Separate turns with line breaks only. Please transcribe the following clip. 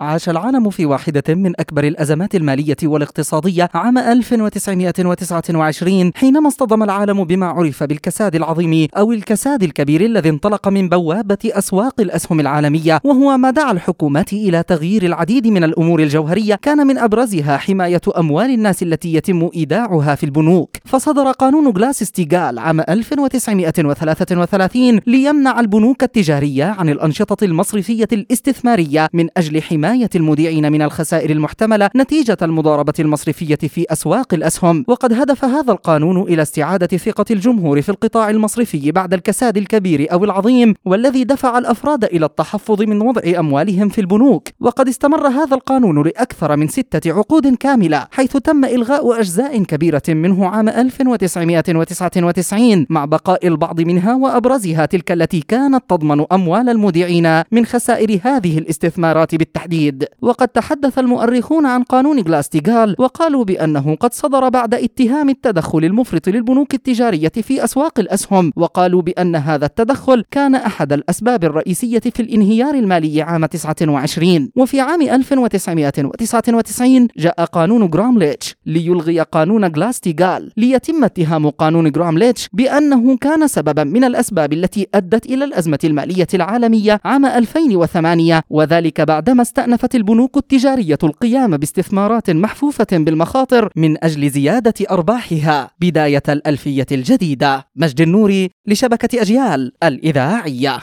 عاش العالم في واحدة من أكبر الأزمات المالية والاقتصادية عام 1929 حينما اصطدم العالم بما عرف بالكساد العظيم أو الكساد الكبير الذي انطلق من بوابة أسواق الأسهم العالمية وهو ما دعا الحكومات إلى تغيير العديد من الأمور الجوهرية كان من أبرزها حماية أموال الناس التي يتم إيداعها في البنوك. فصدر قانون غلاس ستيغال عام 1933 ليمنع البنوك التجارية عن الأنشطة المصرفية الاستثمارية من أجل حماية المودعين من الخسائر المحتملة نتيجة المضاربة المصرفية في أسواق الأسهم. وقد هدف هذا القانون إلى استعادة ثقة الجمهور في القطاع المصرفي بعد الكساد الكبير أو العظيم والذي دفع الأفراد إلى التحفظ من وضع أموالهم في البنوك. وقد استمر هذا القانون لأكثر من ستة عقود كاملة حيث تم إلغاء أجزاء كبيرة منه عام 1999 مع بقاء البعض منها وأبرزها تلك التي كانت تضمن أموال المودعين من خسائر هذه الاستثمارات بالتحديد. وقد تحدث المؤرخون عن قانون غلاستيغال وقالوا بأنه قد صدر بعد اتهام التدخل المفرط للبنوك التجارية في أسواق الأسهم وقالوا بأن هذا التدخل كان أحد الأسباب الرئيسية في الانهيار المالي عام 29 وفي عام 1999 جاء قانون جرامليتش ليلغي قانون غلاستيغال ليتم اتهام قانون جرامليتش بأنه كان سببا من الأسباب التي أدت إلى الأزمة المالية العالمية عام 2008 وذلك بعدما استأنفت البنوك التجارية القيام باستثمارات محفوفة بالمخاطر من أجل زيادة أرباحها بداية الألفية الجديدة. مجد النوري لشبكة أجيال الإذاعية.